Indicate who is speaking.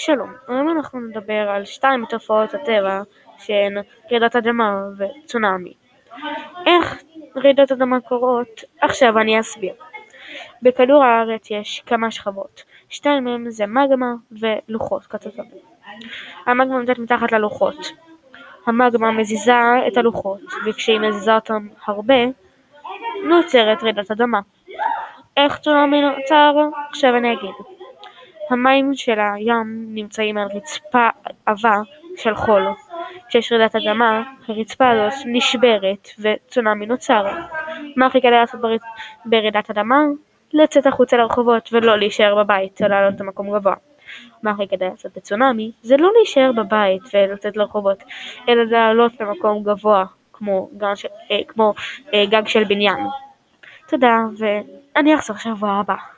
Speaker 1: שלום, היום אנחנו נדבר על שתיים מתופעות הטבע שהן רעידת אדמה וצונאמי. איך רעידות אדמה קורות? עכשיו אני אסביר. בכדור הארץ יש כמה שכבות, שתיים מהן זה מגמה ולוחות כתותות. המגמה נמצאת מתחת ללוחות. המגמה מזיזה את הלוחות, וכשהיא מזיזה אותם הרבה, נוצרת רעידת אדמה. איך צונאמי נוצר? עכשיו אני אגיד. המים של הים נמצאים על רצפה עבה של חול. כשיש רעידת אדמה, הרצפה הזאת נשברת וצונאמי נוצר. מה הכי כדאי לעשות ברעידת אדמה? לצאת החוצה לרחובות ולא להישאר בבית או לעלות למקום גבוה. מה הכי כדאי לעשות בצונאמי? זה לא להישאר בבית ולצאת לרחובות, אלא לעלות למקום גבוה כמו גג של בניין. תודה ואני אחזור שבוע הבא.